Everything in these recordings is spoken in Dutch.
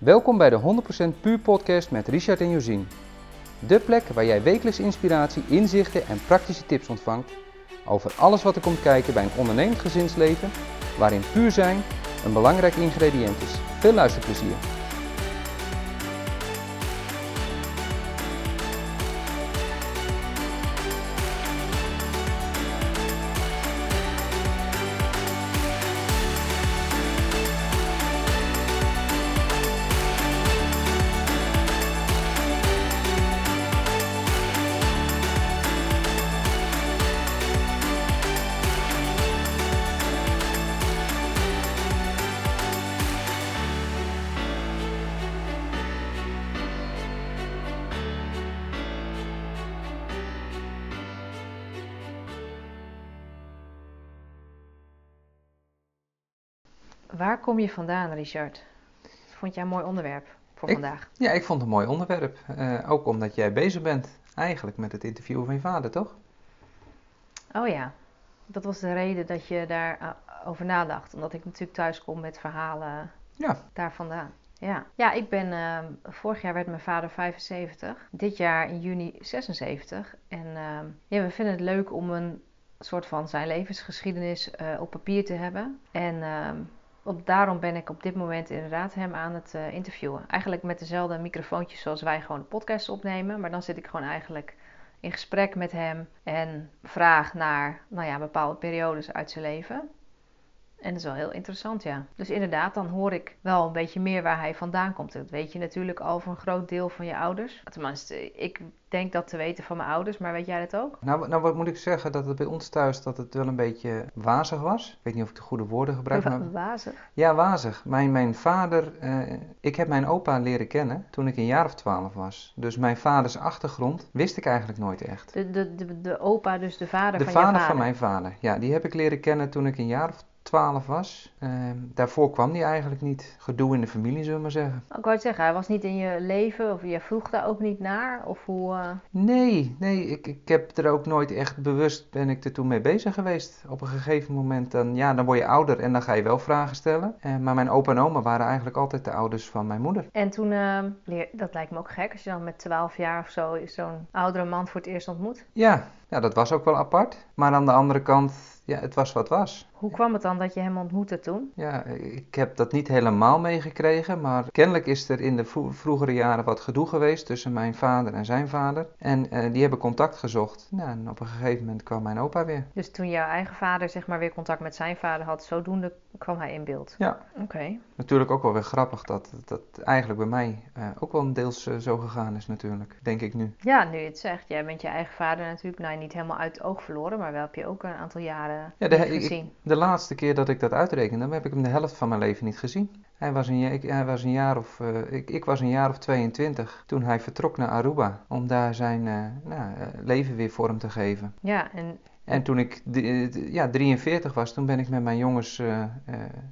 Welkom bij de 100% Puur Podcast met Richard en Josien. De plek waar jij wekelijks inspiratie, inzichten en praktische tips ontvangt over alles wat er komt kijken bij een ondernemend gezinsleven, waarin puur zijn een belangrijk ingrediënt is. Veel luisterplezier. Kom je vandaan, Richard? Vond jij een mooi onderwerp voor Ik- vandaag? Ja, ik vond het een mooi onderwerp. Eh, ook omdat jij bezig bent eigenlijk met het interview van je vader, toch? Oh ja, dat was de reden dat je daarover over nadacht. Omdat ik natuurlijk thuis kom met verhalen Ja. daar vandaan. Ja, ja ik ben, ehm, vorig jaar werd mijn vader 75. Dit jaar in juni 76. En ehm, ja, we vinden het leuk om een soort van zijn levensgeschiedenis eh, op papier te hebben. En ehm, op, daarom ben ik op dit moment inderdaad hem aan het eh, interviewen. Eigenlijk met dezelfde microfoontjes zoals wij gewoon de podcast opnemen. Maar dan zit ik gewoon eigenlijk in gesprek met hem en vraag naar nou ja, bepaalde periodes uit zijn leven. En dat is wel heel interessant, ja. Dus inderdaad, dan hoor ik wel een beetje meer waar hij vandaan komt. Dat weet je natuurlijk al voor een groot deel van je ouders. Tenminste, ik denk dat te weten van mijn ouders, maar weet jij dat ook? Nou, nou, wat moet ik zeggen? Dat het bij ons thuis dat het wel een beetje wazig was. Ik weet niet of ik de goede woorden gebruik, maar... Wazig. Ja, wazig. Mijn, mijn vader, eh, ik heb mijn opa leren kennen toen ik een jaar of twaalf was. Dus mijn vaders achtergrond wist ik eigenlijk nooit echt. De, de, de, de opa, dus de vader De van vader, je vader. van mijn vader, ja, die heb ik leren kennen toen ik een jaar of twaalf was. Ehm, daarvoor kwam die eigenlijk niet. Gedoe in de familie, zullen we maar zeggen. Ik wou het zeggen, hij was niet in je leven of je vroeg daar ook niet naar? Of hoe... eh, Nee, nee, ik, ik heb er ook nooit echt bewust ben ik er toen mee bezig geweest. Op een gegeven moment dan, ja, dan word je ouder en dan ga je wel vragen stellen. Eh, maar mijn opa en oma waren eigenlijk altijd de ouders van mijn moeder. En toen, eh, leer, dat lijkt me ook gek, als je dan met 12 jaar of zo zo'n oudere man voor het eerst ontmoet. Ja, ja, dat was ook wel apart. Maar aan de andere kant, ja, het was wat was. Hoe kwam het dan dat je hem ontmoette toen? Ja, ik heb dat niet helemaal meegekregen, maar kennelijk is er in de vro- vroegere jaren wat gedoe geweest tussen mijn vader en zijn vader. En eh, die hebben contact gezocht. Nou, en op een gegeven moment kwam mijn opa weer. Dus toen jouw eigen vader zeg maar weer contact met zijn vader had, zodoende kwam hij in beeld. Ja. Oké. Natuurlijk ook wel weer grappig dat dat eigenlijk bij mij eh, ook wel deels eh, zo gegaan is natuurlijk, denk ik nu. Ja, nu je het zegt, jij bent je eigen vader natuurlijk nou, niet helemaal uit het oog verloren, maar wel heb je ook een aantal jaren Ja, de- niet ik- gezien. De laatste keer dat ik dat uitrekende, heb ik hem de helft van mijn leven niet gezien. Hij was een, ik, hij was een jaar of, eh, ik, ik was een jaar of 22 toen hij vertrok naar Aruba om daar zijn eh, nou, eh, leven weer vorm te geven. Ja, en En toen ik ja, 43 was, toen ben ik met mijn jongens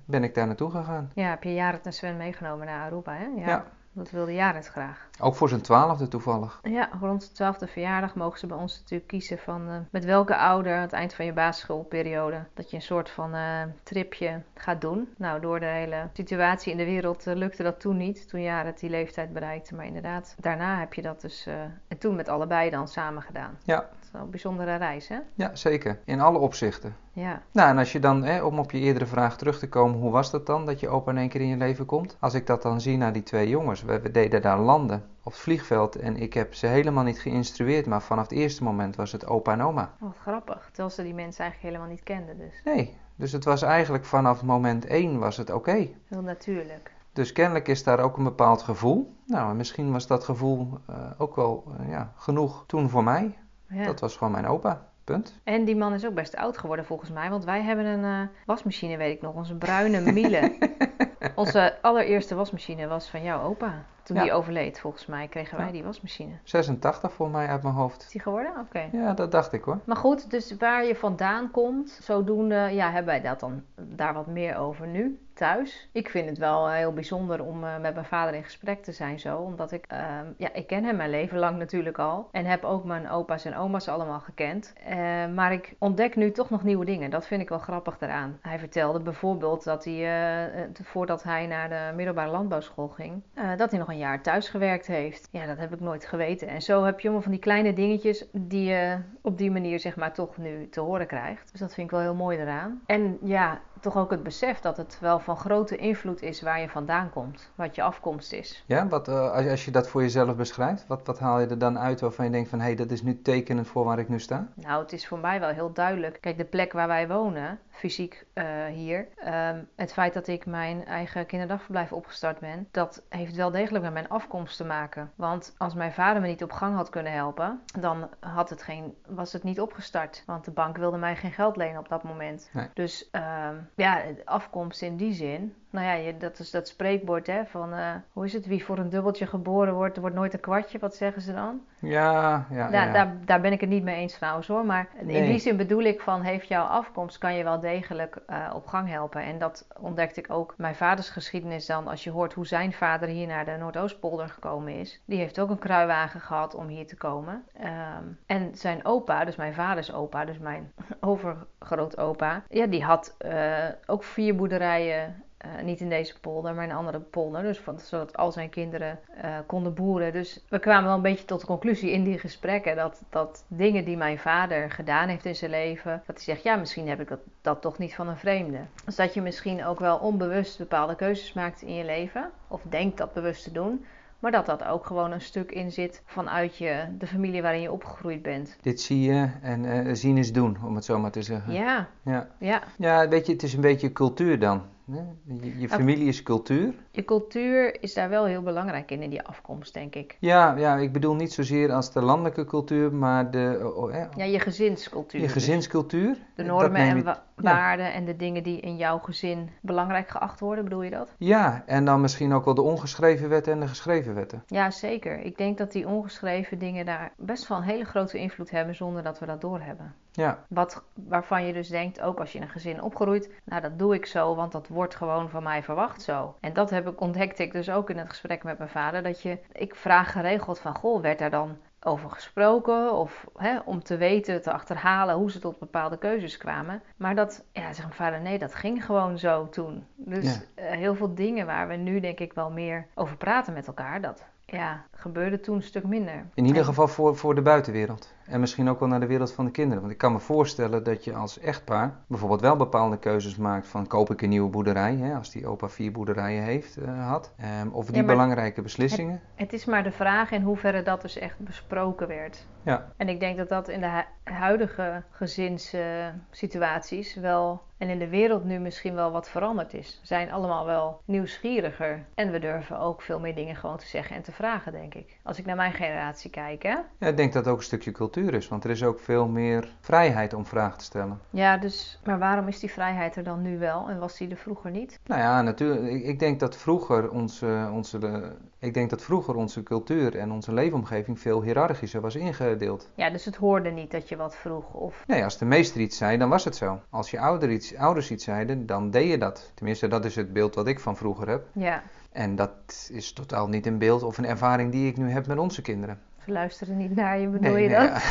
ben ik daar naartoe gegaan. ja, heb je Jared en Sven meegenomen naar Aruba, hè? Ja. Ja. Dat wilde Jared graag. Ook voor zijn twaalfde toevallig. Ja, rond de twaalfde verjaardag mogen ze bij ons natuurlijk kiezen van eh, met welke ouder aan het eind van je basisschoolperiode dat je een soort van eh, tripje gaat doen. Nou, door de hele situatie in de wereld eh, lukte dat toen niet, toen Jared die leeftijd bereikte. Maar inderdaad, daarna heb je dat dus, en toen met allebei dan samen gedaan. Ja. Een bijzondere reis, hè? Ja, zeker. In alle opzichten. Ja. Nou, en als je dan, hè, om op je eerdere vraag terug te komen, hoe was dat dan, dat je opa in één keer in je leven komt? Als ik dat dan zie naar die twee jongens, we, we deden daar landen op het vliegveld en ik heb ze helemaal niet geïnstrueerd, maar vanaf het eerste moment was het opa en oma. Wat grappig, terwijl ze die mensen eigenlijk helemaal niet kenden, dus Nee, dus het was eigenlijk vanaf moment één was het oké. heel natuurlijk. Dus kennelijk is daar ook een bepaald gevoel. Nou, en misschien was dat gevoel eh, ook wel eh, ja, genoeg toen voor mij. Ja. Dat was gewoon mijn opa. Punt. En die man is ook best oud geworden volgens mij, want wij hebben een eh, wasmachine, weet ik nog, onze bruine Miele. onze allereerste wasmachine was van jouw opa. Toen Ja. die overleed, volgens mij, kregen wij Ja. die wasmachine. 86 voor mij uit mijn hoofd. Is die geworden? Oké. Ja, dat dacht ik hoor. Maar goed, dus waar je vandaan komt, zodoende ja, hebben wij dat dan daar wat meer over nu. Thuis. Ik vind het wel heel bijzonder om uh, met mijn vader in gesprek te zijn zo. Omdat ik, uh, ja, ik ken hem mijn leven lang natuurlijk al. En heb ook mijn opa's en oma's allemaal gekend. Uh, maar ik ontdek nu toch nog nieuwe dingen. Dat vind ik wel grappig daaraan. Hij vertelde bijvoorbeeld dat hij, voordat hij naar de middelbare landbouwschool ging, dat hij nog een jaar thuis gewerkt heeft. Ja, dat heb ik nooit geweten. En zo heb je allemaal van die kleine dingetjes die je op die manier zeg maar toch nu te horen krijgt. Dus dat vind ik wel heel mooi eraan. En ja, toch ook het besef dat het wel van grote invloed is waar je vandaan komt, wat je afkomst is. Ja, wat, uh, als, als je dat voor jezelf beschrijft, wat, wat haal je er dan uit waarvan je denkt van hé, hey, dat is nu tekenend voor waar ik nu sta? Nou, het is voor mij wel heel duidelijk. Kijk, de plek waar wij wonen, fysiek uh, hier, um, het feit dat ik mijn eigen kinderdagverblijf opgestart ben, dat heeft wel degelijk met mijn afkomst te maken. Want als mijn vader me niet op gang had kunnen helpen, dan had het geen, was het niet opgestart. Want de bank wilde mij geen geld lenen op dat moment. Nee. Dus um, ja, afkomst in die zin. Nou ja, je, dat is dat spreekwoord hè, van, uh, hoe is het, wie voor een dubbeltje geboren wordt, er wordt nooit een kwartje, wat zeggen ze dan? Ja, ja, daar, ja. Daar, daar ben ik het niet mee eens trouwens hoor, maar nee. in die zin bedoel ik van, heeft jouw afkomst, kan je wel degelijk uh, op gang helpen. En dat ontdekte ik ook, mijn vaders geschiedenis dan, als je hoort hoe zijn vader hier naar de Noordoostpolder gekomen is. Die heeft ook een kruiwagen gehad om hier te komen. Um, en zijn opa, dus mijn vaders opa, dus mijn overgrootopa, ja, die had uh, ook vier boerderijen uh, niet in deze polder, maar in een andere polder. Dus van, zodat al zijn kinderen uh, konden boeren. Dus we kwamen wel een beetje tot de conclusie in die gesprekken dat, dat dingen die mijn vader gedaan heeft in zijn leven, dat hij zegt, ja, misschien heb ik dat, dat toch niet van een vreemde. Dus dat je misschien ook wel onbewust bepaalde keuzes maakt in je leven, of denkt dat bewust te doen. Maar dat dat ook gewoon een stuk in zit vanuit je, de familie waarin je opgegroeid bent. Dit zie je en uh, zien is doen, om het zo maar te zeggen. Ja. Ja, ja. ja weet je, het is een beetje cultuur dan. Je, je familie is cultuur. Je cultuur is daar wel heel belangrijk in, in die afkomst, denk ik. Ja, ja ik bedoel niet zozeer als de landelijke cultuur, maar de... Oh, eh, ja, je gezinscultuur. Je gezinscultuur. Dus. De normen en wa waarden en de dingen die in jouw gezin belangrijk geacht worden, bedoel je dat? Ja, en dan misschien ook wel de ongeschreven wetten en de geschreven wetten. Ja, zeker. Ik denk dat die ongeschreven dingen daar best wel een hele grote invloed hebben zonder dat we dat doorhebben. Ja. Wat, waarvan je dus denkt, ook als je in een gezin opgroeit, nou dat doe ik zo, want dat wordt gewoon van mij verwacht zo. En dat heb ik, ontdekte ik dus ook in het gesprek met mijn vader, dat je, ik vraag geregeld van, goh, werd daar dan over gesproken of hè, om te weten, te achterhalen hoe ze tot bepaalde keuzes kwamen. Maar dat, ja, zegt mijn vader, nee, dat ging gewoon zo toen. Dus ja. uh, heel veel dingen waar we nu denk ik wel meer over praten met elkaar, dat ja, gebeurde toen een stuk minder. In ieder geval voor, voor de buitenwereld. En misschien ook wel naar de wereld van de kinderen. Want ik kan me voorstellen dat je als echtpaar bijvoorbeeld wel bepaalde keuzes maakt van koop ik een nieuwe boerderij, hè, als die opa vier boerderijen heeft, uh, had. Um, of die ja, belangrijke beslissingen. Het, het, is maar de vraag in hoeverre dat dus echt besproken werd. Ja. En ik denk dat dat in de hu huidige gezinssituaties uh, wel en in de wereld nu misschien wel wat veranderd is. We zijn allemaal wel nieuwsgieriger. En we durven ook veel meer dingen gewoon te zeggen en te vragen, denk ik. Als ik naar mijn generatie kijk, hè? Ja, ik denk dat ook een stukje cultuur is. Want er is ook veel meer vrijheid om vragen te stellen. Ja, dus... Maar waarom is die vrijheid er dan nu wel en was die er vroeger niet? Nou ja, natuurlijk. Ik, ik denk dat vroeger onze... onze de, ik denk dat vroeger onze cultuur en onze leefomgeving veel hiërarchischer was ingedeeld. Ja, dus het hoorde niet dat je wat vroeg of... Nee, als de meester iets zei, dan was het zo. Als je ouder iets, ouders iets zeiden, dan deed je dat. Tenminste, dat is het beeld wat ik van vroeger heb. Ja. En dat is totaal niet een beeld of een ervaring die ik nu heb met onze kinderen. Ze luisteren niet naar je, bedoel nee, je nee, dat?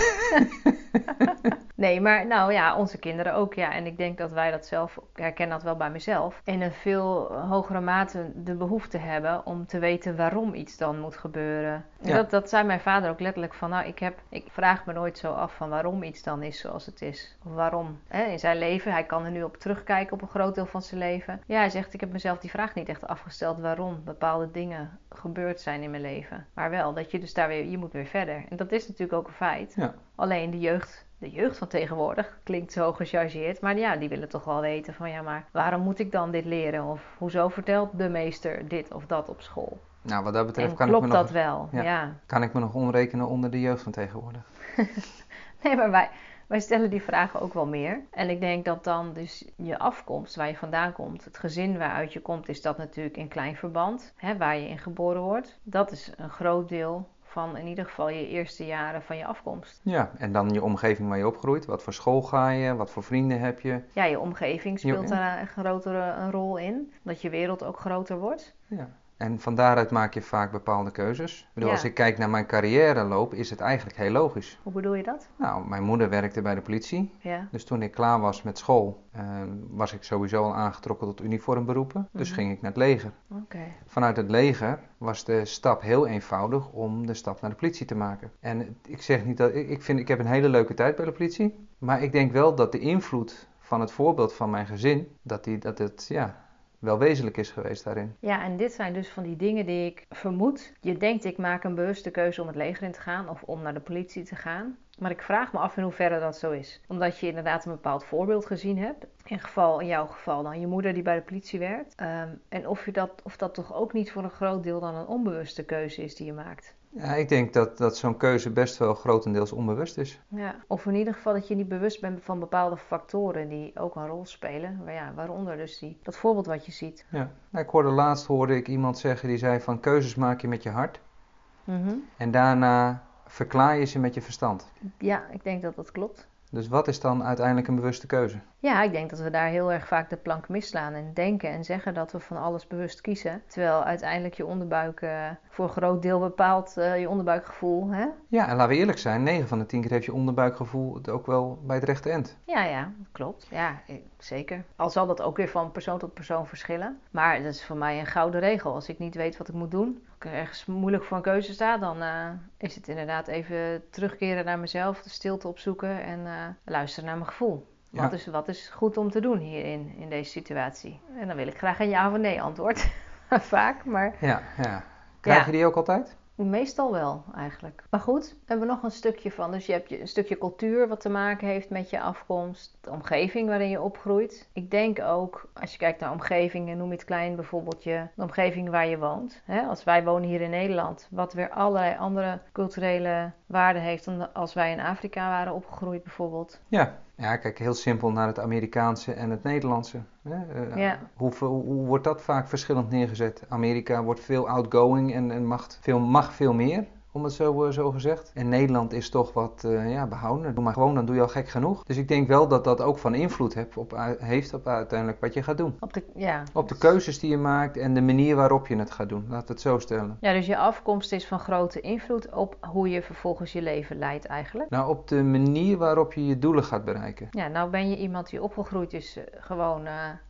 Ja. Nee, maar nou ja, onze kinderen ook. Ja. En ik denk dat wij dat zelf, ik herken dat wel bij mezelf, in een veel hogere mate de behoefte hebben om te weten waarom iets dan moet gebeuren. Ja. dat, dat zei mijn vader ook letterlijk van, nou, ik, heb, ik vraag me nooit zo af van waarom iets dan is zoals het is. Of waarom. Hè, in zijn leven, hij kan er nu op terugkijken op een groot deel van zijn leven. Ja, hij zegt, ik heb mezelf die vraag niet echt afgesteld waarom bepaalde dingen gebeurd zijn in mijn leven. Maar wel, dat je dus daar weer, je moet weer verder. En dat is natuurlijk ook een feit. Ja. Alleen de jeugd de jeugd van tegenwoordig klinkt zo gechargeerd, maar ja, die willen toch wel weten van ja, maar waarom moet ik dan dit leren? Of hoezo vertelt de meester dit of dat op school? Nou, wat dat betreft en kan klopt ik me dat nog, wel? Ja. ja. Kan ik me nog omrekenen onder de jeugd van tegenwoordig? nee, maar wij, wij stellen die vragen ook wel meer. En ik denk dat dan dus je afkomst, waar je vandaan komt, het gezin waaruit je komt, is dat natuurlijk in klein verband, hè, waar je in geboren wordt. Dat is een groot deel van in ieder geval je eerste jaren van je afkomst. Ja, en dan je omgeving waar je opgroeit. Wat voor school ga je? Wat voor vrienden heb je? Ja, je omgeving speelt daar een grotere rol in. Dat je wereld ook groter wordt. Ja. En van daaruit maak je vaak bepaalde keuzes. Ik bedoel, Ja. Als ik kijk naar mijn carrière loop, is het eigenlijk heel logisch. Hoe bedoel je dat? Nou, mijn moeder werkte bij de politie. Ja. Dus toen ik klaar was met school, eh, was ik sowieso al aangetrokken tot uniformberoepen. Dus Mhm. ging ik naar het leger. Oké. Vanuit het leger was de stap heel eenvoudig om de stap naar de politie te maken. En ik zeg niet dat ik, ik vind, ik heb een hele leuke tijd bij de politie. Maar ik denk wel dat de invloed van het voorbeeld van mijn gezin, dat, die, dat het ja, wel wezenlijk is geweest daarin. Ja, en dit zijn dus van die dingen die ik vermoed. Je denkt, ik maak een bewuste keuze om het leger in te gaan of om naar de politie te gaan. Maar ik vraag me af in hoeverre dat zo is. Omdat je inderdaad een bepaald voorbeeld gezien hebt. In, geval, jouw geval dan je moeder die bij de politie werkt. Ehm, en of, je dat, of dat toch ook niet voor een groot deel dan een onbewuste keuze is die je maakt. Ja, ik denk dat, dat zo'n keuze best wel grotendeels onbewust is. Ja. Of in ieder geval dat je niet bewust bent van bepaalde factoren die ook een rol spelen. Maar ja, waaronder dus die, dat voorbeeld wat je ziet. Ja. Nou, ik hoorde laatst hoorde ik iemand zeggen die zei van keuzes maak je met je hart Mhm. en daarna verklaar je ze met je verstand. Ja, ik denk dat dat klopt. Dus wat is dan uiteindelijk een bewuste keuze? Ja, ik denk dat we daar heel erg vaak de plank misslaan en denken en zeggen dat we van alles bewust kiezen. Terwijl uiteindelijk je onderbuik eh, voor een groot deel bepaalt eh, je onderbuikgevoel. Hè? Ja, en laten we eerlijk zijn, 9 van de 10 keer heeft je onderbuikgevoel het ook wel bij het rechte eind. Ja, ja, klopt. Ja, zeker. Al zal dat ook weer van persoon tot persoon verschillen. Maar dat is voor mij een gouden regel. Als ik niet weet wat ik moet doen, als ik ergens moeilijk voor een keuze sta, dan eh, is het inderdaad even terugkeren naar mezelf, de stilte opzoeken en luisteren naar mijn gevoel. Ja. Wat, is, wat is goed om te doen hierin, in deze situatie? En dan wil ik graag een ja of nee antwoord. Vaak, maar Ja, ja. Krijg Ja. je die ook altijd? meestal wel eigenlijk. Maar goed, we hebben nog een stukje van. Dus je hebt je- een stukje cultuur wat te maken heeft met je afkomst. De omgeving waarin je opgroeit. Ik denk ook, als je kijkt naar omgevingen, noem je het klein bijvoorbeeld je, de omgeving waar je woont. Hè? Als wij wonen hier in Nederland, wat weer allerlei andere culturele waarden heeft dan als wij in Afrika waren opgegroeid bijvoorbeeld. Ja. Ja, kijk, heel simpel naar het Amerikaanse en het Nederlandse. Hè? Eh, Ja. hoe, hoe, hoe wordt dat vaak verschillend neergezet? Amerika wordt veel outgoing en, en mag, veel, mag veel meer, om het zo, eh, zo gezegd. En Nederland is toch wat eh, ja, behouden. Doe maar gewoon, dan doe je al gek genoeg. Dus ik denk wel dat dat ook van invloed heeft op, heeft op uiteindelijk wat je gaat doen. Op de, ja. Op de keuzes die je maakt en de manier waarop je het gaat doen. Laat het zo stellen. ja, dus je afkomst is van grote invloed op hoe je vervolgens je leven leidt eigenlijk. Nou, op de manier waarop je je doelen gaat bereiken. Ja, nou ben je iemand die opgegroeid is eh, gewoon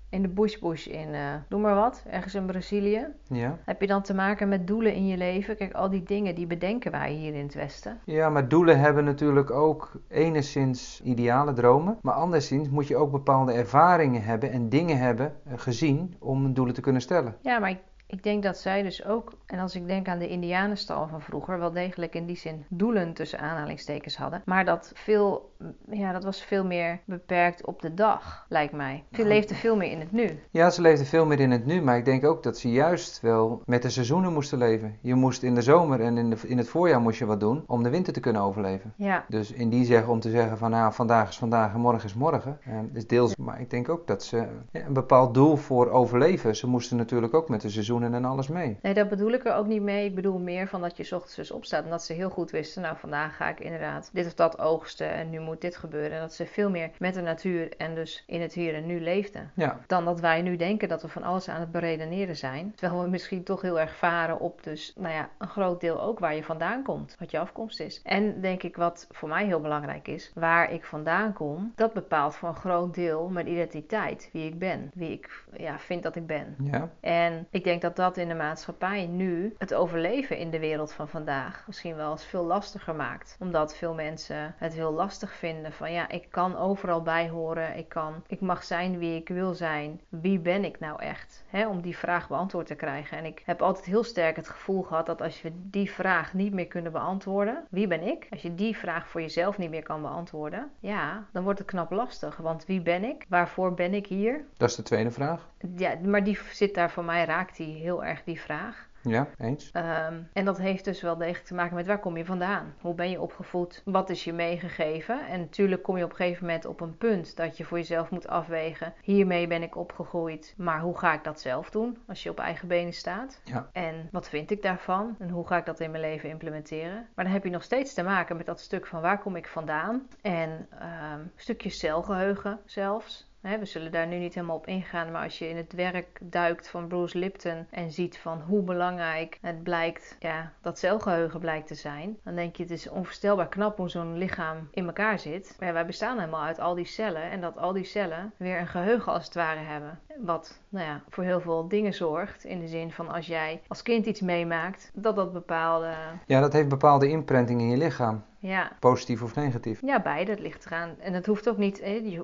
in de bush bush in, eh doe maar wat, ergens in Brazilië. Ja. Heb je dan te maken met doelen in je leven? Kijk, al die dingen die bedenken wij hier in het Westen. Ja, maar doelen hebben natuurlijk ook enigszins ideale dromen. Maar anderszins moet je ook bepaalde ervaringen hebben en dingen hebben eh, gezien om doelen te kunnen stellen. Ja, maar ik, ik denk dat zij dus ook, en als ik denk aan de Indianenstal van vroeger, wel degelijk in die zin doelen tussen aanhalingstekens hadden. Maar dat veel, ja, dat was veel meer beperkt op de dag, lijkt mij. Ze leefden veel meer in het nu. Ja, ze leefden veel meer in het nu, maar ik denk ook dat ze juist wel met de seizoenen moesten leven. Je moest in de zomer en in, de, in het voorjaar moest je wat doen om de winter te kunnen overleven. Ja, Dus in die zeg om te zeggen van nou, vandaag is vandaag en morgen is morgen, eh, is deels. Maar ik denk ook dat ze ja, een bepaald doel voor overleven. Ze moesten natuurlijk ook met de seizoenen en alles mee. Nee, dat bedoel ik er ook niet mee. Ik bedoel meer van dat je ochtends dus opstaat en dat ze heel goed wisten, nou vandaag ga ik inderdaad dit of dat oogsten en nu moet dit gebeuren. En dat ze veel meer met de natuur en dus in het hier en nu leefden. Ja, Dan dat wij nu denken dat we van alles aan het beredeneren zijn. Terwijl we misschien toch heel erg varen op dus, nou ja, een groot deel ook waar je vandaan komt. Wat je afkomst is. En denk ik wat voor mij heel belangrijk is, waar ik vandaan kom, dat bepaalt voor een groot deel mijn identiteit. Wie ik ben. Wie ik ja, vind dat ik ben. ja. En ik denk dat dat in de maatschappij nu het overleven in de wereld van vandaag misschien wel eens veel lastiger maakt. Omdat veel mensen het heel lastig vinden van ja, ik kan overal bij horen. Ik, kan, ik mag zijn wie ik wil zijn. Wie ben ik nou echt? Om die vraag beantwoord te krijgen. En ik heb altijd heel sterk het gevoel gehad dat als we die vraag niet meer kunnen beantwoorden, wie ben ik? Als je die vraag voor jezelf niet meer kan beantwoorden, ja, dan wordt het knap lastig. Want wie ben ik? Waarvoor ben ik hier? Dat is de tweede vraag. Ja, maar die zit daar voor mij, raakt die heel erg die vraag. Ja, eens. Ehm, en dat heeft dus wel degelijk te maken met waar kom je vandaan? Hoe ben je opgevoed? Wat is je meegegeven? En natuurlijk kom je op een gegeven moment op een punt dat je voor jezelf moet afwegen. Hiermee ben ik opgegroeid, maar hoe ga ik dat zelf doen als je op eigen benen staat? Ja. En wat vind ik daarvan? En hoe ga ik dat in mijn leven implementeren? Maar dan heb je nog steeds te maken met dat stuk van waar kom ik vandaan? En ehm, een stukje celgeheugen zelfs. We zullen daar nu niet helemaal op ingaan, maar als je in het werk duikt van Bruce Lipton en ziet van hoe belangrijk het blijkt, ja, dat celgeheugen blijkt te zijn, dan denk je het is onvoorstelbaar knap hoe zo'n lichaam in elkaar zit. Ja, wij bestaan helemaal uit al die cellen en dat al die cellen weer een geheugen als het ware hebben. Wat nou ja, voor heel veel dingen zorgt. In de zin van als jij als kind iets meemaakt, dat dat bepaalde. Ja, dat heeft bepaalde imprinting in je lichaam. Ja, Positief of negatief. Ja, beide. Het ligt eraan. En het hoeft ook niet.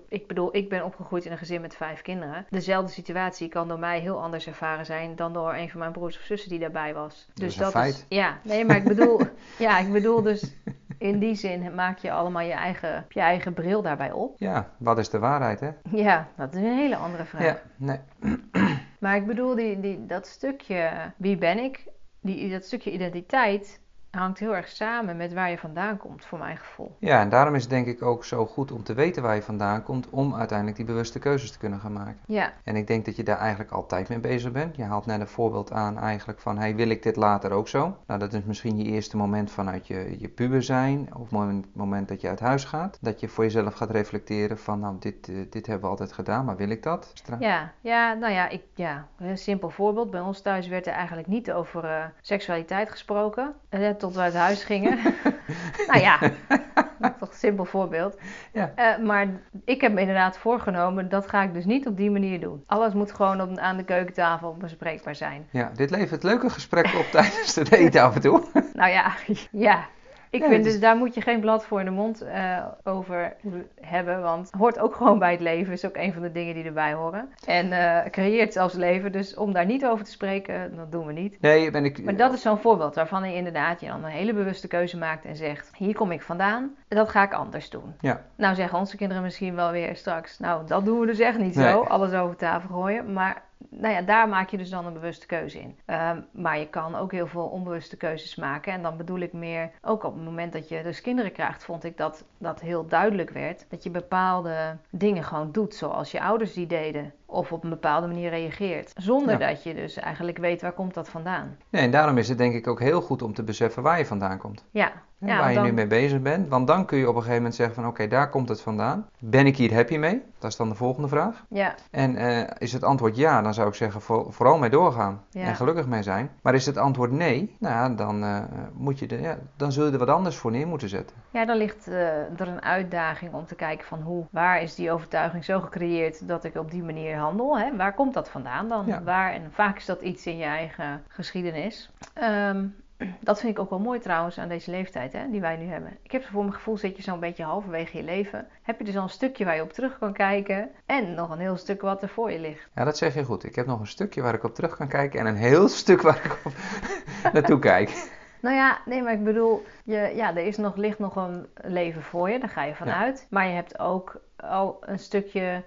Ik bedoel, ik ben opgegroeid in een gezin met vijf kinderen. Dezelfde situatie kan door mij heel anders ervaren zijn dan door een van mijn broers of zussen die daarbij was. Dat is een feit. ja, nee, maar ik bedoel, ja, ik bedoel dus in die zin maak je allemaal je eigen, je eigen bril daarbij op. Ja, wat is de waarheid, hè? Ja, dat is een hele andere vraag. Ja, nee. Maar ik bedoel, die, die, dat stukje wie ben ik, die, dat stukje identiteit hangt heel erg samen met waar je vandaan komt, voor mijn gevoel. Ja, en daarom is het denk ik ook zo goed om te weten waar je vandaan komt, om uiteindelijk die bewuste keuzes te kunnen gaan maken. Ja, En ik denk dat je daar eigenlijk altijd mee bezig bent. Je haalt net een voorbeeld aan eigenlijk van, hey, wil ik dit later ook zo? Nou, dat is misschien je eerste moment vanuit je, je puber zijn, of moment, moment dat je uit huis gaat. Dat je voor jezelf gaat reflecteren van, nou, dit, eh, dit hebben we altijd gedaan, maar wil ik dat? Stra- ja, ja, nou ja, ik, ja, een simpel voorbeeld. Bij ons thuis werd er eigenlijk niet over eh, seksualiteit gesproken, eh, tot we uit huis gingen. nou ja, toch een simpel voorbeeld. Ja. Eh, maar ik heb me inderdaad voorgenomen, dat ga ik dus niet op die manier doen. Alles moet gewoon op, aan de keukentafel bespreekbaar zijn. Ja, dit levert leuke gesprekken op tijdens het eten af en toe. Nou ja, ja. Ik Ja, vind dus daar moet je geen blad voor in de mond eh, over hebben, want hoort ook gewoon bij het leven. Is ook een van de dingen die erbij horen. En eh, creëert zelfs leven. Dus om daar niet over te spreken, dat doen we niet. Nee, ben ik... Maar dat is zo'n voorbeeld waarvan je inderdaad je dan een hele bewuste keuze maakt en zegt: hier kom ik vandaan, dat ga ik anders doen. Ja. Nou zeggen onze kinderen misschien wel weer straks: nou dat doen we dus echt niet Nee. zo, alles over tafel gooien. Maar nou ja, daar maak je dus dan een bewuste keuze in. Ehm, maar je kan ook heel veel onbewuste keuzes maken. En dan bedoel ik meer, ook op het moment dat je dus kinderen krijgt, vond ik dat dat heel duidelijk werd. Dat je bepaalde dingen gewoon doet zoals je ouders die deden. Of op een bepaalde manier reageert. Zonder Ja. dat je dus eigenlijk weet waar komt dat vandaan. Nee, en daarom is het denk ik ook heel goed om te beseffen waar je vandaan komt. Ja, Ja, waar je nu mee bezig bent. Want dan kun je op een gegeven moment zeggen van oké, daar komt het vandaan. Ben ik hier happy mee? Dat is dan de volgende vraag. ja, En eh, is het antwoord ja, dan zou ik zeggen voor- vooral mee doorgaan. Ja. En gelukkig mee zijn. Maar is het antwoord nee, nou ja, dan, eh, moet je de, ja, dan zul je er wat anders voor neer moeten zetten. Ja, dan ligt eh, er een uitdaging om te kijken van hoe, waar is die overtuiging zo gecreëerd dat ik op die manier handel? Hè? Waar komt dat vandaan dan? Ja. Waar, en vaak is dat iets in je eigen geschiedenis. Ehm, dat vind ik ook wel mooi trouwens aan deze leeftijd hè, die wij nu hebben. Ik heb voor mijn gevoel zit je zo'n beetje halverwege je leven. Heb je dus al een stukje waar je op terug kan kijken en nog een heel stuk wat er voor je ligt. Ja, dat zeg je goed. Ik heb nog een stukje waar ik op terug kan kijken en een heel stuk waar ik op naartoe kijk. Nou ja, nee, maar ik bedoel, je, ja, er is nog, ligt nog een leven voor je, daar ga je vanuit. Maar je hebt ook al een stukje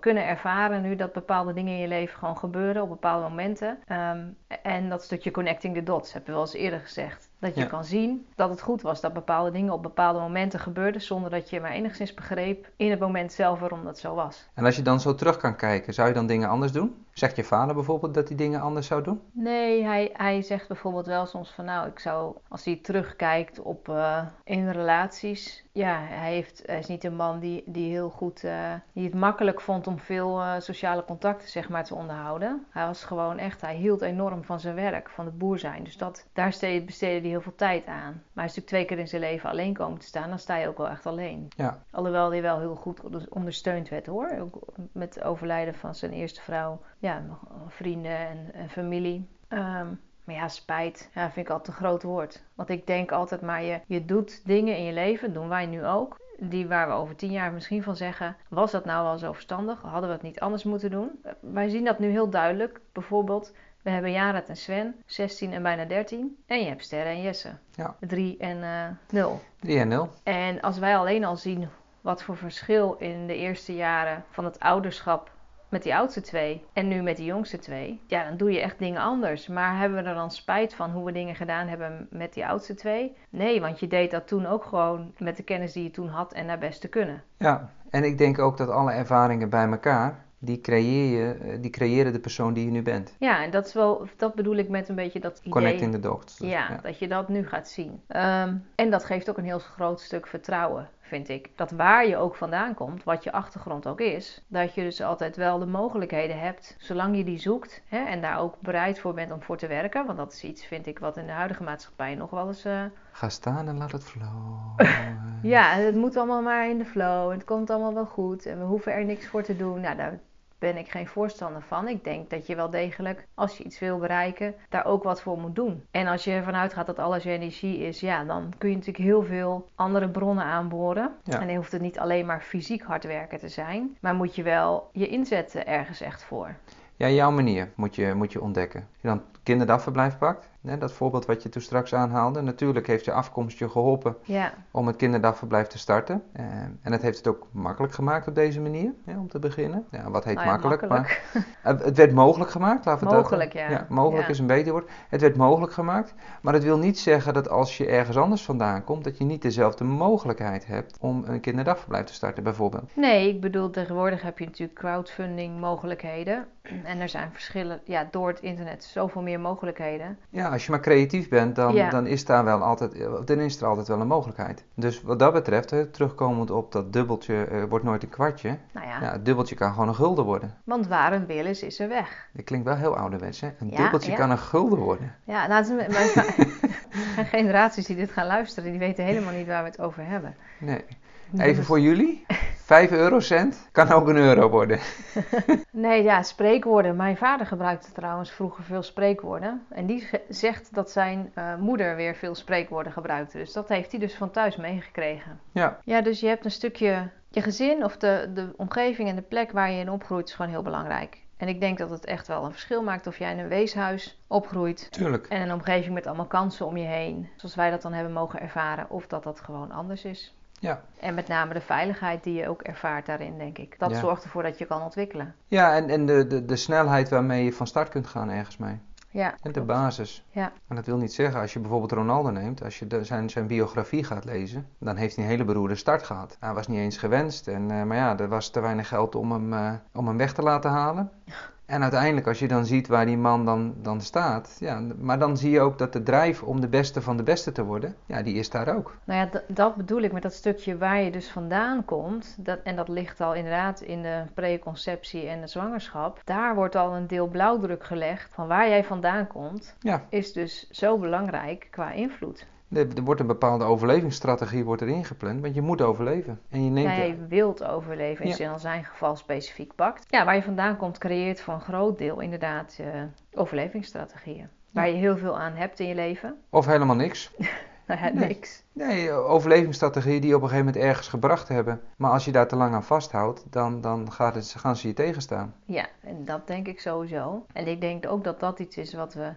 kunnen ervaren nu dat bepaalde dingen in je leven gewoon gebeuren op bepaalde momenten. Ehm, en dat stukje connecting the dots, heb je wel eens eerder gezegd. Dat je Ja. kan zien dat het goed was dat bepaalde dingen op bepaalde momenten gebeurden zonder dat je maar enigszins begreep in het moment zelf waarom dat zo was. En als je dan zo terug kan kijken, zou je dan dingen anders doen? Zegt je vader bijvoorbeeld dat hij dingen anders zou doen? Nee, hij, hij zegt bijvoorbeeld wel soms van nou, ik zou, als hij terugkijkt op eh, in relaties, ja, hij, heeft, hij is niet een man die, die heel goed, eh, die het makkelijk vond om veel eh, sociale contacten zeg maar te onderhouden. Hij was gewoon echt, hij hield enorm van zijn werk, van het boer zijn. Dus dat, daar ste- besteedde hij heel veel tijd aan. Maar hij is natuurlijk twee keer in zijn leven alleen komen te staan, dan sta je ook wel echt alleen. Ja. Alhoewel hij wel heel goed onder- ondersteund werd hoor. Ook met het overlijden van zijn eerste vrouw. Ja, nog vrienden en, en familie. Ehm, maar ja, spijt. Ja, vind ik altijd een groot woord. Want ik denk altijd maar, je, je doet dingen in je leven, doen wij nu ook. Die waar we over tien jaar misschien van zeggen, was dat nou wel zo verstandig? Hadden we het niet anders moeten doen? Eh, Wij zien dat nu heel duidelijk. Bijvoorbeeld, we hebben Jared en Sven, 16 en bijna 13. En je hebt Sterre en Jesse, Ja. 3 en eh 0. 3 en 0. En als wij alleen al zien wat voor verschil in de eerste jaren van het ouderschap met die oudste twee en nu met die jongste twee, ja, dan doe je echt dingen anders. Maar hebben we er dan spijt van hoe we dingen gedaan hebben met die oudste twee? Nee, want je deed dat toen ook gewoon met de kennis die je toen had en naar best te kunnen. Ja, en ik denk ook dat alle ervaringen bij elkaar, die, creëer je, eh, die creëren de persoon die je nu bent. Ja, en dat, is wel, dat bedoel ik met een beetje dat idee. Connecting the dots. Ja, dat je dat nu gaat zien. Ehm, en dat geeft ook een heel groot stuk vertrouwen, vind ik. Dat waar je ook vandaan komt, wat je achtergrond ook is, dat je dus altijd wel de mogelijkheden hebt, zolang je die zoekt hè, en daar ook bereid voor bent om voor te werken. Want dat is iets, vind ik, wat in de huidige maatschappij nog wel eens. Uh... Ga staan en laat het flowen. ja, het moet allemaal maar in de flow. Het komt allemaal wel goed en we hoeven er niks voor te doen. Nou, daar ben ik geen voorstander van. Ik denk dat je wel degelijk, als je iets wil bereiken, daar ook wat voor moet doen. En als je ervan uitgaat dat alles energie is, ja, dan kun je natuurlijk heel veel andere bronnen aanboren. En dan hoeft het niet alleen maar fysiek hard werken te zijn, maar moet je wel je inzetten ergens echt voor. Ja, jouw manier moet je, moet je ontdekken. Als je dan kinderdagverblijf pakt, dat voorbeeld wat je toen straks aanhaalde. Natuurlijk heeft je afkomst je geholpen ja. om het kinderdagverblijf te starten. Eh, en het heeft het ook makkelijk gemaakt op deze manier, om te beginnen. Ja, wat heet nou ja, makkelijk? makkelijk. Maar, het werd mogelijk gemaakt, laten we mogelijk, dat... Ja. ja. Mogelijk is een beter woord. Het werd mogelijk gemaakt, maar het wil niet zeggen dat als je ergens anders vandaan komt, dat je niet dezelfde mogelijkheid hebt om een kinderdagverblijf te starten, bijvoorbeeld. Nee, ik bedoel, tegenwoordig heb je natuurlijk crowdfunding mogelijkheden. En er zijn verschillen, ja, door het internet zoveel meer mogelijkheden. Ja, als je maar creatief bent, dan, dan is daar wel altijd, dan is er altijd wel een mogelijkheid. Dus wat dat betreft, hè, terugkomend op dat dubbeltje uh, wordt nooit een kwartje. Nou ja. ja. het dubbeltje kan gewoon een gulden worden. Want waar een wil is, is er weg. Dat klinkt wel heel ouderwets, hè? Een dubbeltje kan een gulden worden. Ja, nou, mijn, mijn generaties die dit gaan luisteren, die weten helemaal niet waar we het over hebben. Nee. Even voor jullie. 5 eurocent kan ook een euro worden. nee, ja, spreekwoorden. Mijn vader gebruikte trouwens vroeger veel spreekwoorden. En die zegt dat zijn uh, moeder weer veel spreekwoorden gebruikte. Dus dat heeft hij dus van thuis meegekregen. Ja. Ja, dus je hebt een stukje... Je gezin of de, de omgeving en de plek waar je in opgroeit is gewoon heel belangrijk. En ik denk dat het echt wel een verschil maakt of jij in een weeshuis opgroeit. Tuurlijk. En een omgeving met allemaal kansen om je heen. Zoals wij dat dan hebben mogen ervaren. Of dat dat gewoon anders is. Ja. En met name de veiligheid die je ook ervaart daarin, denk ik. Dat zorgt ervoor dat je kan ontwikkelen. Ja, en, en de, de, de snelheid waarmee je van start kunt gaan ergens mee. Ja, en de basis. Ja. En dat wil niet zeggen, als je bijvoorbeeld Ronaldo neemt, als je de, zijn, zijn biografie gaat lezen, dan heeft hij een hele beroerde start gehad. Hij was niet eens gewenst, en, uh, maar ja, er was te weinig geld om hem, uh, om hem weg te laten halen. En uiteindelijk, als je dan ziet waar die man dan, dan staat, ja, maar dan zie je ook dat de drijf om de beste van de beste te worden, ja, die is daar ook. Nou ja, dat bedoel ik met dat stukje waar je dus vandaan komt, dat, en dat ligt al inderdaad in de preconceptie en de zwangerschap. Daar wordt al een deel blauwdruk gelegd van waar jij vandaan komt, ja. is dus zo belangrijk qua invloed. Er wordt een bepaalde overlevingsstrategie wordt erin gepland, want je moet overleven. En je neemt ja, je wilt overleven, als je in zijn geval specifiek pakt. Ja, waar je vandaan komt creëert voor een groot deel inderdaad uh, overlevingsstrategieën. Waar je heel veel aan hebt in je leven. Of helemaal niks. nou ja, nee. niks. Nee, overlevingsstrategieën die op een gegeven moment ergens gebracht hebben. Maar als je daar te lang aan vasthoudt, dan, dan gaat het, gaan ze je tegenstaan. Ja, en dat denk ik sowieso. En ik denk ook dat dat iets is wat we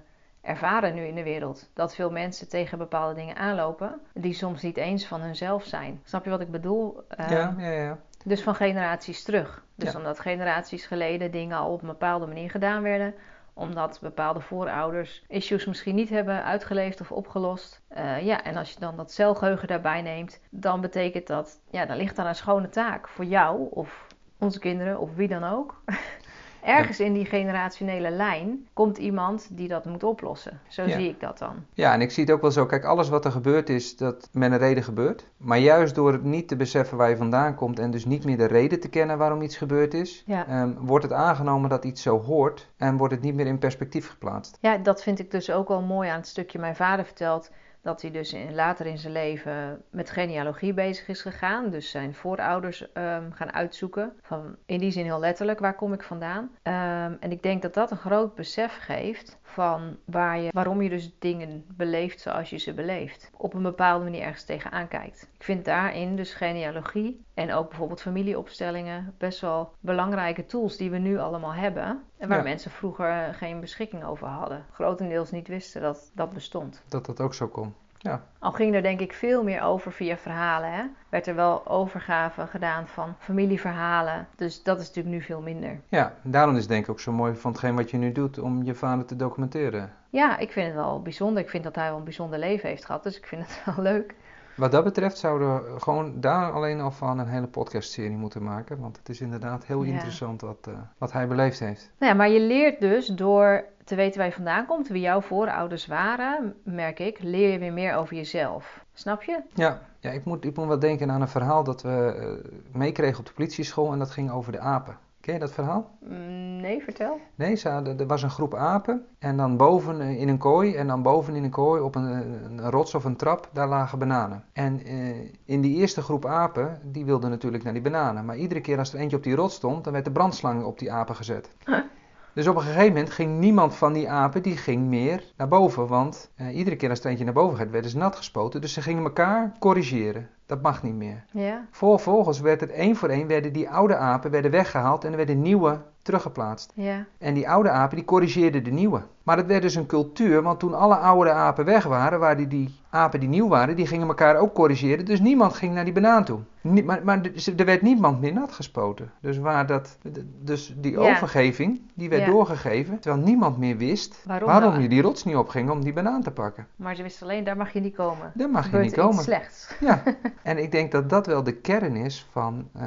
ervaren nu in de wereld. Dat veel mensen tegen bepaalde dingen aanlopen die soms niet eens van hunzelf zijn. Snap je wat ik bedoel? Uh, ja, ja, ja. Dus van generaties terug. Dus ja. omdat generaties geleden dingen al op een bepaalde manier gedaan werden. Omdat bepaalde voorouders issues misschien niet hebben uitgeleefd of opgelost. Uh, ja, en als je dan dat celgeheugen daarbij neemt, dan betekent dat, ja, dan ligt daar een schone taak voor jou of onze kinderen of wie dan ook. ergens in die generationele lijn komt iemand die dat moet oplossen. Zo Ja. zie ik dat dan. Ja, en ik zie het ook wel zo. Kijk, alles wat er gebeurt is dat met een reden gebeurt. Maar juist door het niet te beseffen waar je vandaan komt en dus niet meer de reden te kennen waarom iets gebeurd is, Ja. ehm, wordt het aangenomen dat iets zo hoort en wordt het niet meer in perspectief geplaatst. Ja, dat vind ik dus ook wel mooi aan het stukje mijn vader vertelt. Dat hij dus later in zijn leven met genealogie bezig is gegaan. Dus zijn voorouders ehm, gaan uitzoeken. Van, in die zin heel letterlijk, waar kom ik vandaan? Ehm, en ik denk dat dat een groot besef geeft van waar je, waarom je dus dingen beleeft zoals je ze beleeft. Op een bepaalde manier ergens tegenaan kijkt. Ik vind daarin dus genealogie en ook bijvoorbeeld familieopstellingen best wel belangrijke tools die we nu allemaal hebben. En waar Ja. mensen vroeger geen beschikking over hadden. Grotendeels niet wisten dat dat bestond. Dat dat ook zo kon. Ja. Al ging er denk ik veel meer over via verhalen. Hè? Werd er wel overgave gedaan van familieverhalen. Dus dat is natuurlijk nu veel minder. Ja, daarom is het denk ik ook zo mooi van hetgeen wat je nu doet om je vader te documenteren. Ja, ik vind het wel bijzonder. Ik vind dat hij wel een bijzonder leven heeft gehad. Dus ik vind het wel leuk. Wat dat betreft zouden we gewoon daar alleen al van een hele podcastserie moeten maken. Want het is inderdaad heel Ja. interessant wat, eh, wat hij beleefd heeft. Nou ja, maar je leert dus door te weten waar je vandaan komt, wie jouw voorouders waren, merk ik, leer je weer meer over jezelf. Snap je? Ja, ja ik, moet, ik moet wel denken aan een verhaal dat we eh, meekregen op de politieschool. En dat ging over de apen. Ken je dat verhaal? Mm, Nee, vertel. Nee, ze hadden, er was een groep apen en dan boven eh, in een kooi en dan boven in een kooi op een, een rots of een trap, daar lagen bananen. En eh, in die eerste groep apen, die wilden natuurlijk naar die bananen. Maar iedere keer als er eentje op die rots stond, dan werd de brandslang op die apen gezet. Huh. Dus op een gegeven moment ging niemand van die apen, die ging meer naar boven. Want eh, iedere keer als er eentje naar boven gaat, werden ze nat gespoten. Dus ze gingen elkaar corrigeren. Dat mag niet meer. Ja? Vervolgens werd het één voor één, werden die oude apen werden weggehaald en er werden nieuwe teruggeplaatst. Ja. En die oude apen die corrigeerden de nieuwe. Maar het werd dus een cultuur, want toen alle oude apen weg waren, waren die, die apen die nieuw waren, die gingen elkaar ook corrigeren. Dus niemand ging naar die banaan toe. Nie- maar maar er er werd niemand meer nat gespoten. Dus, waar dat, dus die Ja. overgeving, die werd Ja. doorgegeven, terwijl niemand meer wist Waarom je die rots niet opging om die banaan te pakken. Maar ze wisten alleen, daar mag je niet komen. Daar mag je niet er iets komen. slechts. Ja, en ik denk dat dat wel de kern is van eh,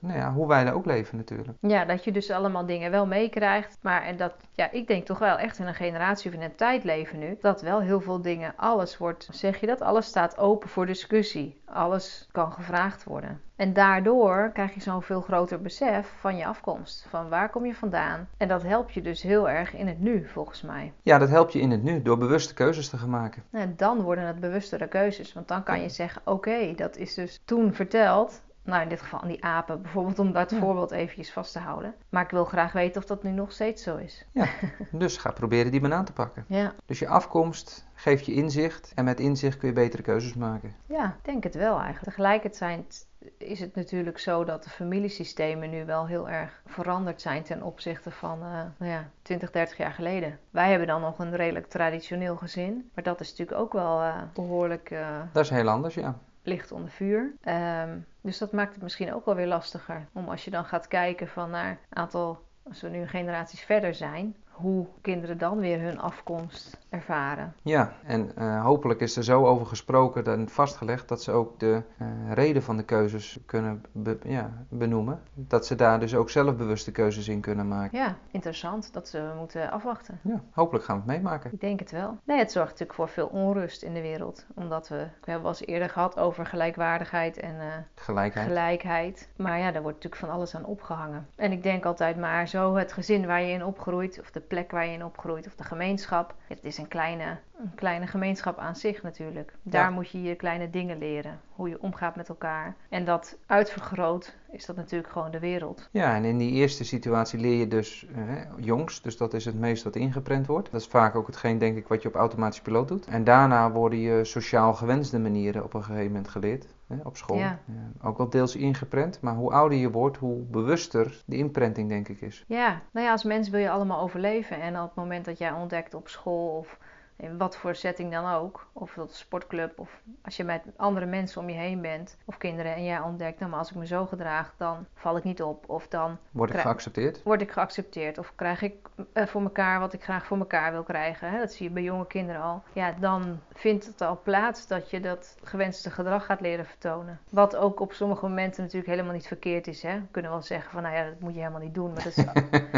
nou ja, hoe wij daar ook leven natuurlijk. Ja, dat je dus allemaal dingen wel meekrijgt. Maar en dat, ja, ik denk toch wel echt in een generatie of in een tijd leven nu. Dat wel heel veel dingen, alles wordt, zeg je dat? Alles staat open voor discussie. Alles kan gevraagd worden. En daardoor krijg je zo'n veel groter besef van je afkomst. Van waar kom je vandaan? En dat helpt je dus heel erg in het nu, volgens mij. Ja, dat helpt je in het nu door bewuste keuzes te gaan maken. En dan worden het bewustere keuzes. Want dan kan je zeggen, oké, dat is dus toen verteld. Nou, in dit geval aan die apen bijvoorbeeld, om dat Ja. voorbeeld eventjes vast te houden. Maar ik wil graag weten of dat nu nog steeds zo is. Dus ga proberen die banaan te pakken. Ja, Dus je afkomst geeft je inzicht en met inzicht kun je betere keuzes maken. ja, ik denk het wel eigenlijk. Tegelijkertijd is het natuurlijk zo dat de familiesystemen nu wel heel erg veranderd zijn ten opzichte van eh, nou ja, 20, 30 jaar geleden. Wij hebben dan nog een redelijk traditioneel gezin, maar dat is natuurlijk ook wel eh, behoorlijk eh, Dat is heel anders, ja. licht onder vuur. Ehm, dus dat maakt het misschien ook wel weer lastiger. Om als je dan gaat kijken van naar een aantal, als we nu generaties verder zijn, hoe kinderen dan weer hun afkomst ervaren. Ja, en eh, hopelijk is er zo over gesproken en vastgelegd dat ze ook de eh, reden van de keuzes kunnen be- ja, benoemen. Dat ze daar dus ook zelf bewuste keuzes in kunnen maken. Ja, interessant dat ze moeten afwachten. Ja, hopelijk gaan we het meemaken. Ik denk het wel. Nee, het zorgt natuurlijk voor veel onrust in de wereld. Omdat we, we hebben wel eens eerder gehad over gelijkwaardigheid en eh, Gelijkheid. gelijkheid. Maar ja, daar wordt natuurlijk van alles aan opgehangen. En ik denk altijd maar zo het gezin waar je in opgroeit, of de plek waar je in opgroeit, of de gemeenschap. Het is een kleine, een kleine gemeenschap aan zich natuurlijk. Daar Ja. moet je je kleine dingen leren. Hoe je omgaat met elkaar. En dat uitvergroot is dat natuurlijk gewoon de wereld. Ja, en in die eerste situatie leer je dus eh, jongs, dus dat is het meest wat ingeprent wordt. Dat is vaak ook hetgeen, denk ik, wat je op automatisch piloot doet. En daarna worden je sociaal gewenste manieren op een gegeven moment geleerd, hè, op school. Ja. Ook wel deels ingeprent, maar hoe ouder je wordt, hoe bewuster de imprenting, denk ik, is. Ja, nou ja, als mens wil je allemaal overleven. En op het moment dat jij ontdekt op school of in wat voor setting dan ook, of dat sportclub, of als je met andere mensen om je heen bent, of kinderen, en jij ontdekt, nou maar als ik me zo gedraag, dan val ik niet op. Of dan Word ik Krijg- geaccepteerd? word ik geaccepteerd, of krijg ik eh, voor elkaar wat ik graag voor elkaar wil krijgen. Hè? Dat zie je bij jonge kinderen al. Ja, dan vindt het al plaats dat je dat gewenste gedrag gaat leren vertonen. Wat ook op sommige momenten natuurlijk helemaal niet verkeerd is. Hè? We kunnen wel zeggen van, nou ja, dat moet je helemaal niet doen, maar dat is,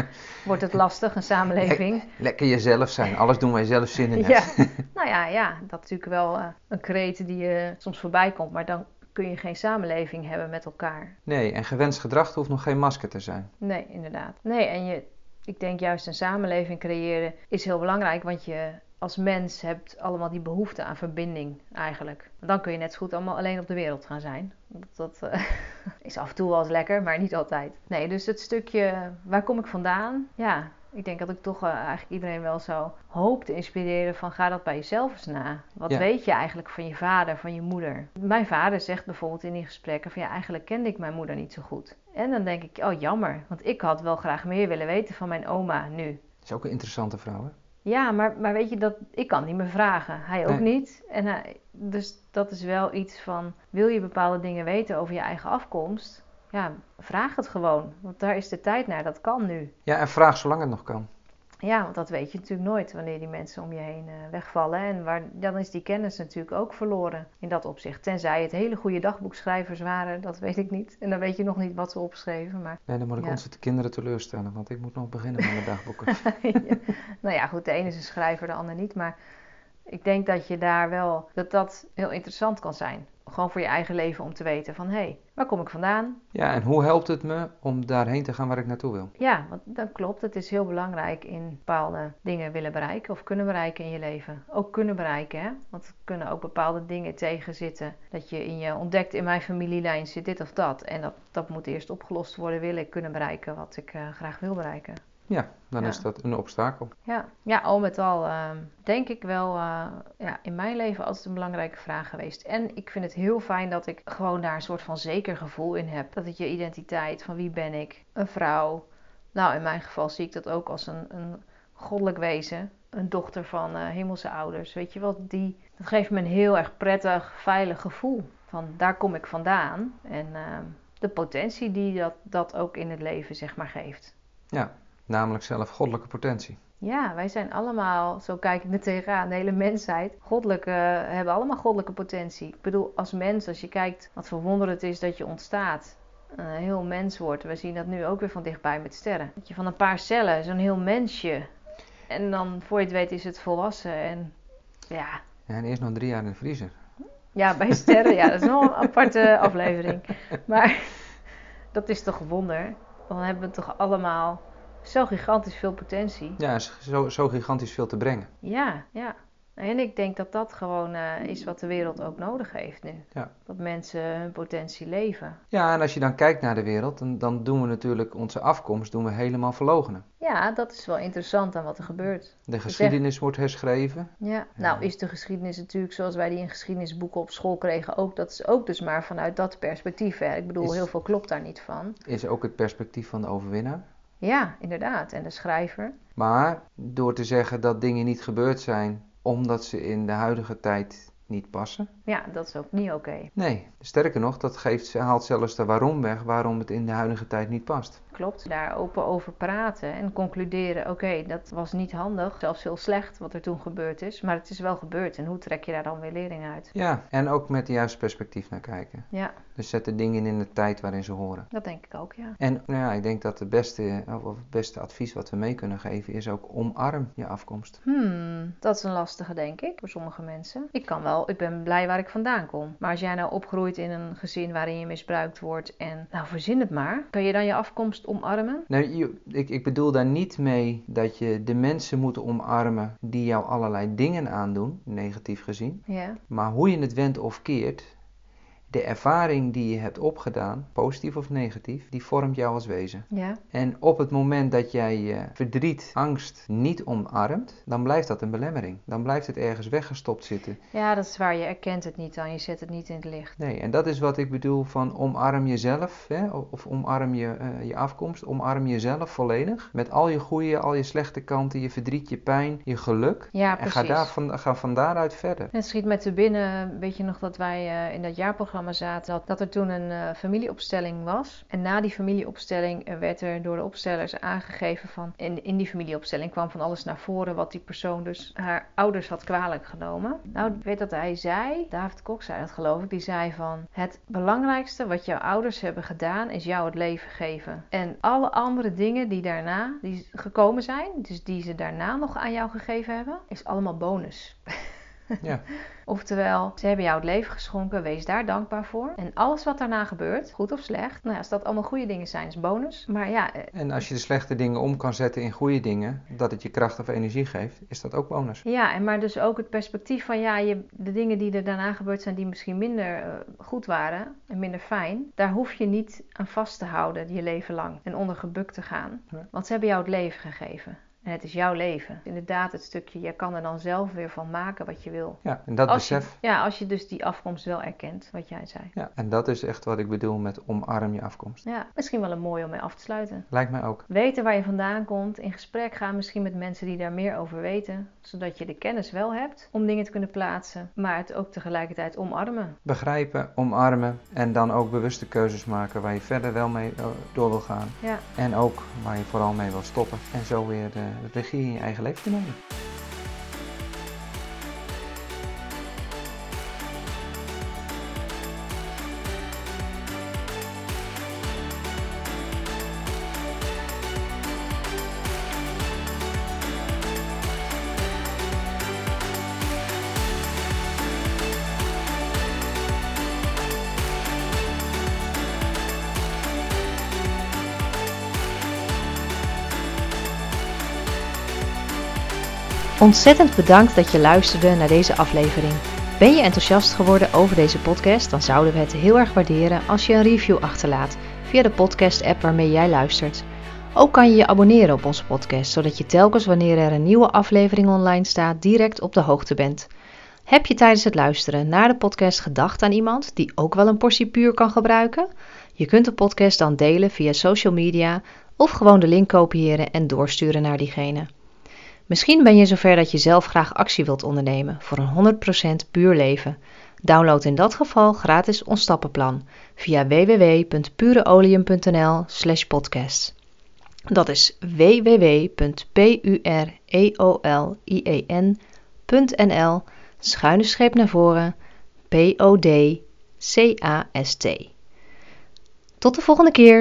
wordt het lastig, een samenleving. Lekker jezelf zijn, alles doen je zelf zin in. Ja, nou ja, ja, dat is natuurlijk wel eh, een kreet die je soms voorbij komt, maar dan kun je geen samenleving hebben met elkaar. Nee, en gewenst gedrag hoeft nog geen masker te zijn. Nee, inderdaad. Nee, en je, ik denk juist een samenleving creëren is heel belangrijk, want je als mens hebt allemaal die behoefte aan verbinding eigenlijk. Dan kun je net zo goed allemaal alleen op de wereld gaan zijn. Dat, dat eh, is af en toe wel eens lekker, maar niet altijd. Nee, dus het stukje waar kom ik vandaan? Ja, ik denk dat ik toch eh, eigenlijk iedereen wel zou hoop te inspireren van ga dat bij jezelf eens na. Wat Ja. weet je eigenlijk van je vader, van je moeder? Mijn vader zegt bijvoorbeeld in die gesprekken van ja, eigenlijk kende ik mijn moeder niet zo goed. En dan denk ik, oh jammer, want ik had wel graag meer willen weten van mijn oma nu. Dat is ook een interessante vrouw, hè? Ja, maar, maar weet je, dat, ik kan niet meer vragen. Hij ook Nee. niet. En hij, dus dat is wel iets van, wil je bepaalde dingen weten over je eigen afkomst? Ja, vraag het gewoon. Want daar is de tijd naar, dat kan nu. Ja, en vraag zolang het nog kan. Ja, want dat weet je natuurlijk nooit wanneer die mensen om je heen eh, wegvallen. En waar, dan is die kennis natuurlijk ook verloren in dat opzicht. Tenzij het hele goede dagboekschrijvers waren, dat weet ik niet. En dan weet je nog niet wat ze opschreven. Maar Nee, dan moet ik Ja. onze kinderen teleurstellen, want ik moet nog beginnen met mijn dagboeken. Ja. nou ja, goed, de ene is een schrijver, de ander niet. Maar ik denk dat je daar wel, dat dat heel interessant kan zijn. Gewoon voor je eigen leven om te weten van, hé, hey, waar kom ik vandaan? Ja, en hoe helpt het me om daarheen te gaan waar ik naartoe wil? Ja, want dat klopt. Het is heel belangrijk in bepaalde dingen willen bereiken of kunnen bereiken in je leven. Ook kunnen bereiken, hè? Want er kunnen ook bepaalde dingen tegenzitten. Dat je in je ontdekt, in mijn familielijn zit dit of dat. En dat, dat moet eerst opgelost worden, wil ik kunnen bereiken wat ik eh, graag wil bereiken. Ja, dan Ja. is dat een obstakel. Ja, ja al met al ehm, denk ik wel eh, ja, in mijn leven altijd een belangrijke vraag geweest. En ik vind het heel fijn dat ik gewoon daar een soort van zeker gevoel in heb. Dat het je identiteit, van wie ben ik, een vrouw. Nou, in mijn geval zie ik dat ook als een, een goddelijk wezen. Een dochter van eh, hemelse ouders. Weet je wat, die, dat geeft me een heel erg prettig, veilig gevoel. Van daar kom ik vandaan. En ehm, de potentie die dat, dat ook in het leven zeg maar geeft. Namelijk zelf goddelijke potentie. Ja, wij zijn allemaal, zo kijk ik er tegenaan, de hele mensheid, goddelijke, hebben allemaal goddelijke potentie. Ik bedoel, als mens, als je kijkt wat voor wonder het is dat je ontstaat, een heel mens wordt. We zien dat nu ook weer van dichtbij met sterren. Dat je van een paar cellen, zo'n heel mensje, en dan voor je het weet is het volwassen. En ja, Ja, en eerst nog drie jaar in de vriezer. ja bij sterren, ja, dat is nog een aparte aflevering. Maar dat is toch wonder. Dan hebben we toch allemaal zo gigantisch veel potentie. Ja, zo, zo gigantisch veel te brengen. Ja, ja. En ik denk dat dat gewoon eh, is wat de wereld ook nodig heeft nu. Ja. Dat mensen hun potentie leven. Ja, en als je dan kijkt naar de wereld, dan, dan doen we natuurlijk onze afkomst doen we helemaal verlogenen. Ja, dat is wel interessant aan wat er gebeurt. De geschiedenis wordt herschreven. Ja. Nou is de geschiedenis natuurlijk zoals wij die in geschiedenisboeken op school kregen ook. Dat is ook dus maar vanuit dat perspectief. Hè. Ik bedoel, Is- heel veel klopt daar niet van. Is ook het perspectief van de overwinnaar. Ja, inderdaad. En de schrijver. Maar door te zeggen dat dingen niet gebeurd zijn omdat ze in de huidige tijd niet passen. Ja, dat is ook niet oké. Nee, sterker nog, dat geeft, haalt zelfs de waarom weg waarom het in de huidige tijd niet past. Klopt. Daar open over praten en concluderen: oké, dat was niet handig. Zelfs heel slecht wat er toen gebeurd is. Maar het is wel gebeurd. En hoe trek je daar dan weer lering uit? Ja, en ook met de juiste perspectief naar kijken. Ja, Dus zet de dingen in de tijd waarin ze horen. dat denk ik ook, ja. En nou ja, ik denk dat de beste, of het beste advies wat we mee kunnen geven is ook omarm je afkomst. Hmm, dat is een lastige, denk ik, voor sommige mensen. Ik kan wel, ik ben blij waar ik vandaan kom. Maar als jij nou opgroeit in een gezin waarin je misbruikt wordt en, nou verzin het maar, kan je dan je afkomst omarmen? Nee, je- ik, ik bedoel daar niet mee dat je de mensen moet omarmen die jou allerlei dingen aandoen, negatief gezien. Ja, Maar hoe je het wendt of keert, de ervaring die je hebt opgedaan, positief of negatief, die vormt jou als wezen. ja, En op het moment dat jij je verdriet, angst niet omarmt, dan blijft dat een belemmering. Dan blijft het ergens weggestopt zitten. ja, dat is waar. Je erkent het niet dan, je zet het niet in het licht. Nee, en dat is wat ik bedoel van omarm jezelf, hè, of omarm je, eh, je afkomst, omarm jezelf volledig. Met al je goede, al je slechte kanten, je verdriet, je pijn, je geluk. Ja, en precies. ga, daar van, ga van daaruit verder. Het schiet met te binnen, weet je nog dat wij eh, in dat jaarprogramma zaten, dat, er toen een eh, familieopstelling was. En na die familieopstelling eh, werd er door de opstellers aangegeven van, in, in die familieopstelling kwam van alles naar voren wat die persoon dus haar ouders had kwalijk genomen. Nou, weet dat hij zei, David Kok zei dat geloof ik, die zei van, het belangrijkste wat jouw ouders hebben gedaan is jou het leven geven. En alle andere dingen die daarna, die gekomen zijn, dus die ze daarna nog aan jou gegeven hebben, is allemaal bonus. Ja. Oftewel, ze hebben jou het leven geschonken, wees daar dankbaar voor. En alles wat daarna gebeurt, goed of slecht, nou als dat allemaal goede dingen zijn, is bonus. Maar ja, eh, En als je de slechte dingen om kan zetten in goede dingen, dat het je kracht of energie geeft, is dat ook bonus. ja, en maar dus ook het perspectief van ja, je, de dingen die er daarna gebeurd zijn, die misschien minder eh, goed waren en minder fijn, daar hoef je niet aan vast te houden je leven lang en onder gebukt te gaan. Want ze hebben jou het leven gegeven. En het is jouw leven. Inderdaad, het stukje, jij kan er dan zelf weer van maken wat je wil. Ja, en dat Als je, besef. ja, als je dus die afkomst wel erkent, wat jij zei. Ja, en dat is echt wat ik bedoel met omarm je afkomst. Ja, misschien wel een mooi om mee af te sluiten. Lijkt mij ook. Weten waar je vandaan komt, in gesprek gaan misschien met mensen die daar meer over weten, zodat je de kennis wel hebt om dingen te kunnen plaatsen, maar het ook tegelijkertijd omarmen. Begrijpen, omarmen en dan ook bewuste keuzes maken waar je verder wel mee eh, door wil gaan. Ja, En ook waar je vooral mee wil stoppen. En zo weer de regie in je eigen leven te nemen. Ontzettend bedankt dat je luisterde naar deze aflevering. Ben je enthousiast geworden over deze podcast? Dan zouden we het heel erg waarderen als je een review achterlaat via de podcast-app waarmee jij luistert. Ook kan je je abonneren op onze podcast, zodat je telkens wanneer er een nieuwe aflevering online staat direct op de hoogte bent. Heb je tijdens het luisteren naar de podcast gedacht aan iemand die ook wel een portie puur kan gebruiken? Je kunt de podcast dan delen via social media of gewoon de link kopiëren en doorsturen naar diegene. Misschien ben je zover dat je zelf graag actie wilt ondernemen voor een 100% puur leven. Download in dat geval gratis ons stappenplan via www.pureolium.nl/podcast. Dat is www.pureolien.nl schuine streep naar voren P O D C A S T. Tot de volgende keer.